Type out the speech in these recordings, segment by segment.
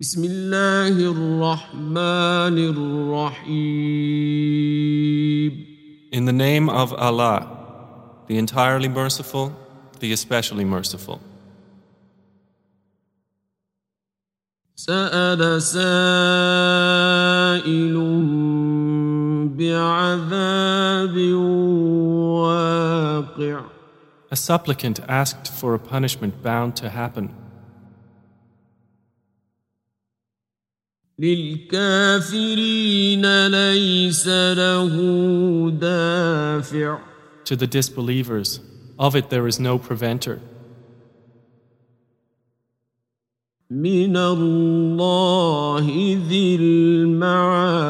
بسم الله الرحمن الرحيم In the name of Allah, the entirely merciful, the especially merciful. سأل سائل بعذاب واقع A supplicant asked for a punishment bound to happen. للكافرين ليس له دافع To the disbelievers, of it there is no preventer. من الله ذي المعارج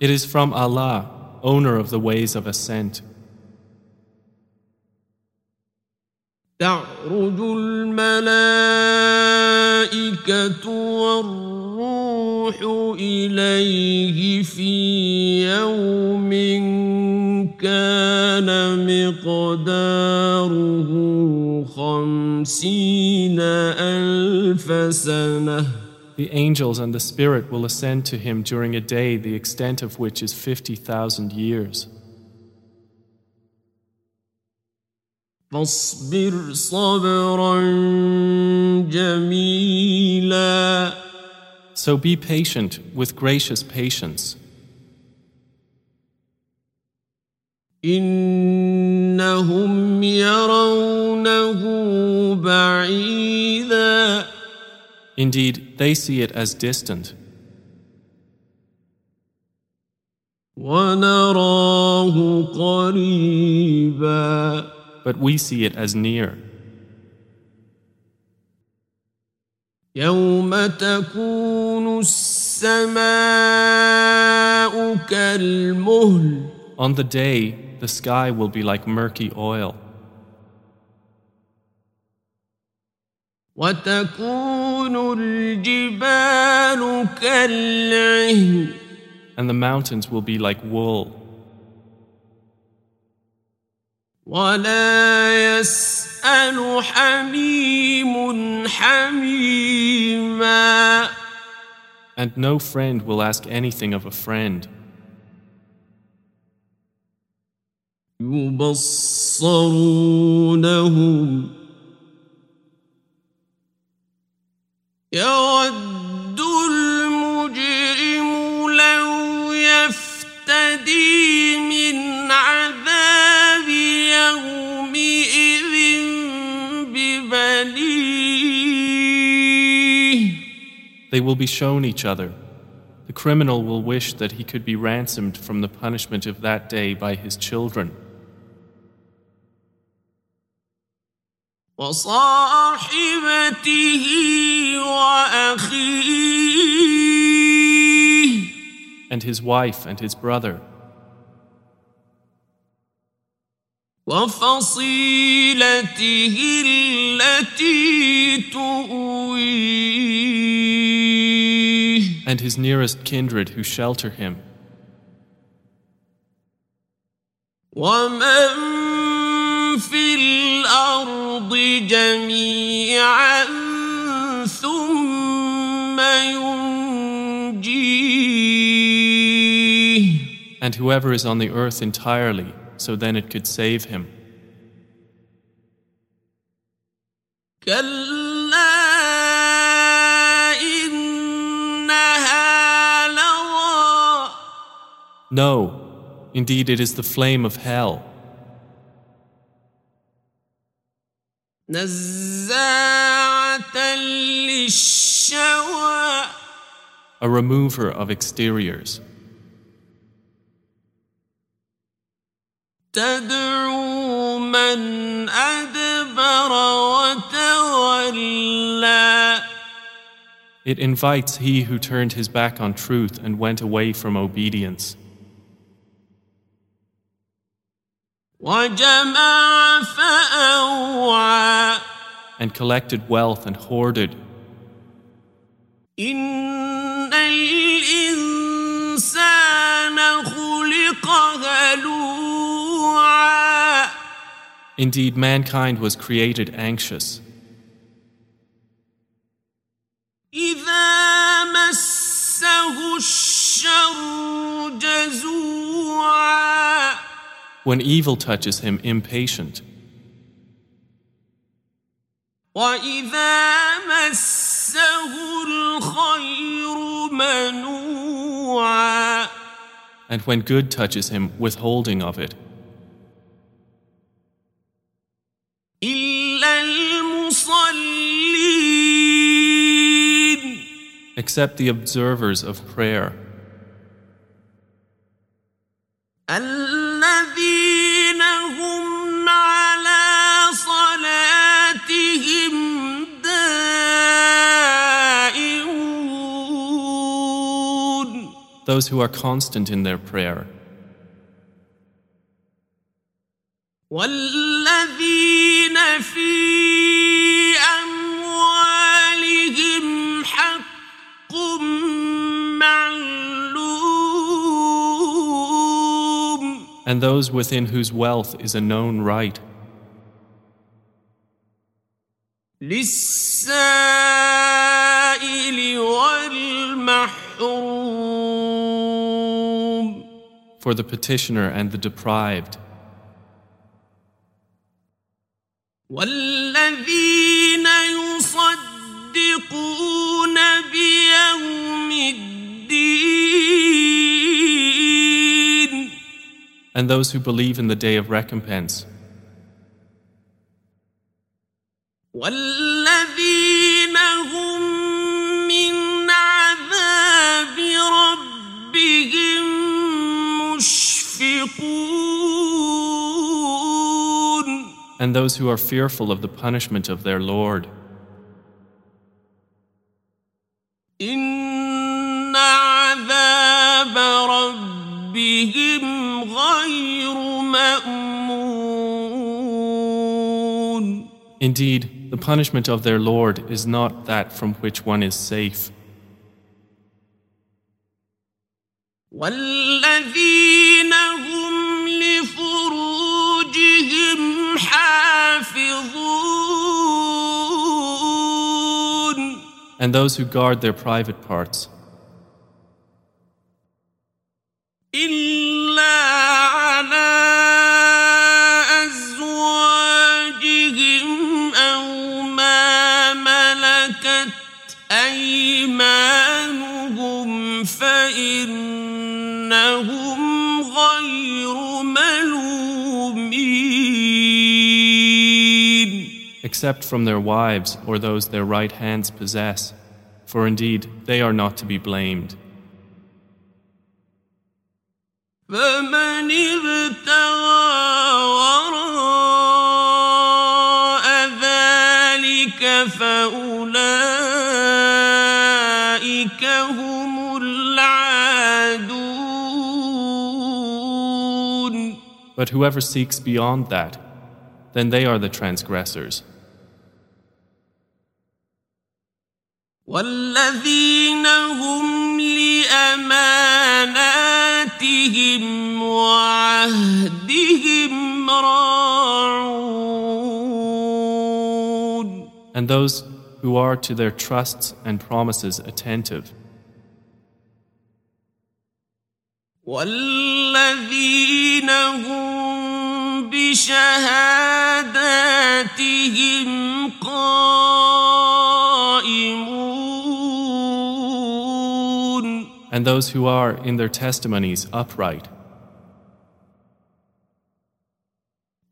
It is from Allah, owner of the ways of ascent. تعرج الملائكة والروح إليه في يوم كان مقداره خمسين ألف سنة The angels and the Spirit will ascend to him during a day the extent of which is 50,000 years. فاصبر صبرا جميلا So be patient with gracious patience. إنهم يرونه بعيدا Indeed, they see it as distant, ونراه قريبا but we see it as near. يوم تكون السماء كالمهل On the day, the sky will be like murky oil, وتكون الجبال كالعهن and the mountains will be like wool, ولا يسأل حميم حميما and no friend will ask anything of a friend. يبصرونهم يود They will be shown each other. The criminal will wish that he could be ransomed from the punishment of that day by his children, وصاحبته وأخيه and his wife and his brother, وفصيلته التي تؤويه and his nearest kindred who shelter him, ومن في الأرض جميعا ثم ينجيه and whoever is on the earth entirely, so then it could save him. كلا No, indeed it is the flame of hell, نزاعة للشوى a remover of exteriors, تدعو من أدبر وتولى It invites he who turned his back on truth and went away from obedience, and collected wealth and hoarded. Indeed, mankind was created anxious. When evil touches him, impatient. وإذا مسه الخير منوعا And when good touches him, withholding of it. إلا المصلين Except the observers of prayer, those who are constant in their prayer, والذين في أموالهم حق معلوم and those within whose wealth is a known right, للسائل for the petitioner and the deprived, والذين يصدقون بيوم الدين and those who believe in the day of recompense, والذين هم and those who are fearful of the punishment of their Lord. إن عذاب ربهم غير مأمون Indeed, the punishment of their Lord is not that from which one is safe. والذين And those who guard their private parts, إلا على أزواجهم أو ما ملكت أيمانهم فإنهم غير ملومين except from their wives or those their right hands possess, for indeed they are not to be blamed. But whoever seeks beyond that, then they are the transgressors. والذين هم لأماناتهم وعهدهم راعون. And those who are to their trusts and promises attentive, والذين هم بشهاداتهم قائمون. and those who are in their testimonies upright,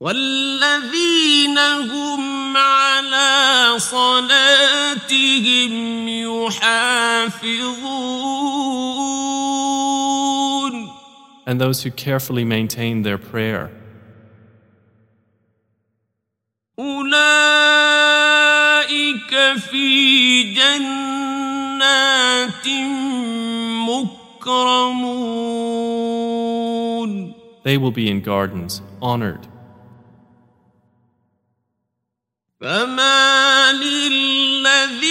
والذين هم على صلاتهم يحافظون and those who carefully maintain their prayer. أولئك في جنات مكرمون They will be in gardens, honored. فما للذين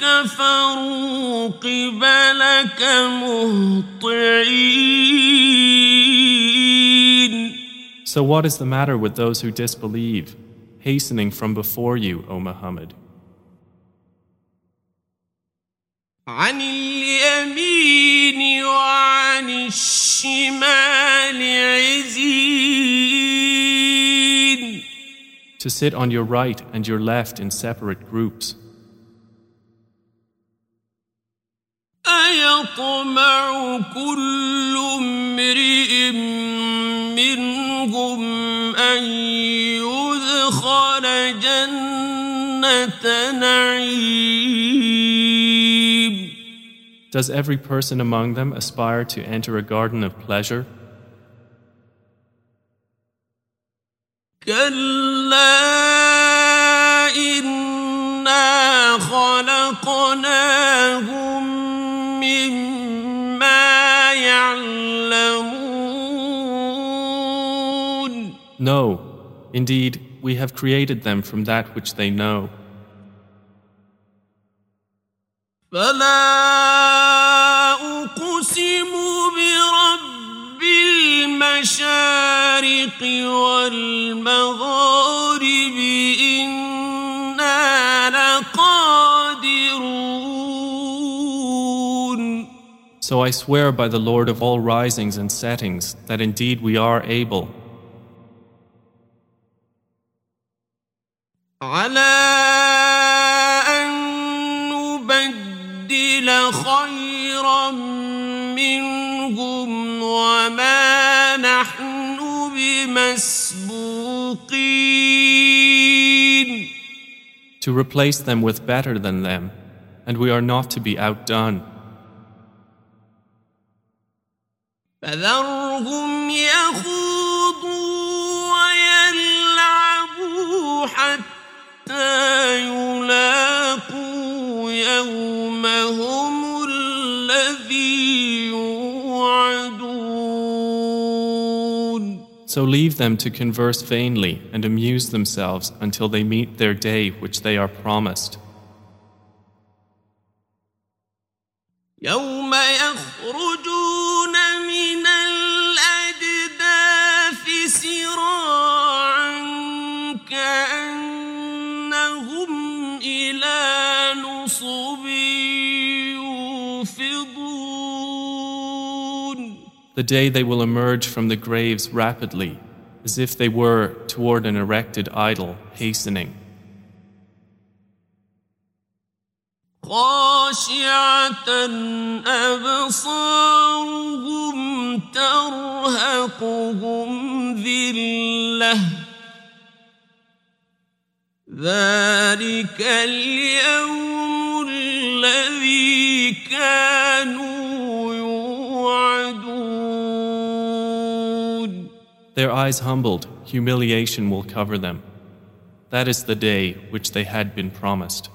كفروا قبلك مهطعين So, what is the matter with those who disbelieve, hastening from before you, O Muhammad? عن اليمين وعن الشمال عزين To sit on your right and your left in separate groups. أيطمع كل امرئ منهم أن يدخل جنة نعيم does every person among them aspire to enter a garden of pleasure? No, indeed, we have created them from that which they know. فلا أقسم برب المشارق والمغارب إنا لقادرون So I swear by the Lord of all risings and settings that indeed we are able, على وما نحن بمسبوقين to replace them with better than them, and we are not to be outdone. فذرهم يخوضوا ويلعبوا حتى يلاقوا يومهم الذي So leave them to converse vainly and amuse themselves until they meet their day which they are promised. يوم يخرجون من الأجداث سراعا كأنهم إلى نصب يوفضون The day they will emerge from the graves rapidly, as if they were toward an erected idol hastening. خاشعة أبصارهم ترهقهم ذلة ذلك اليوم الذي كانوا Their eyes humbled, humiliation will cover them. That is the day which they had been promised.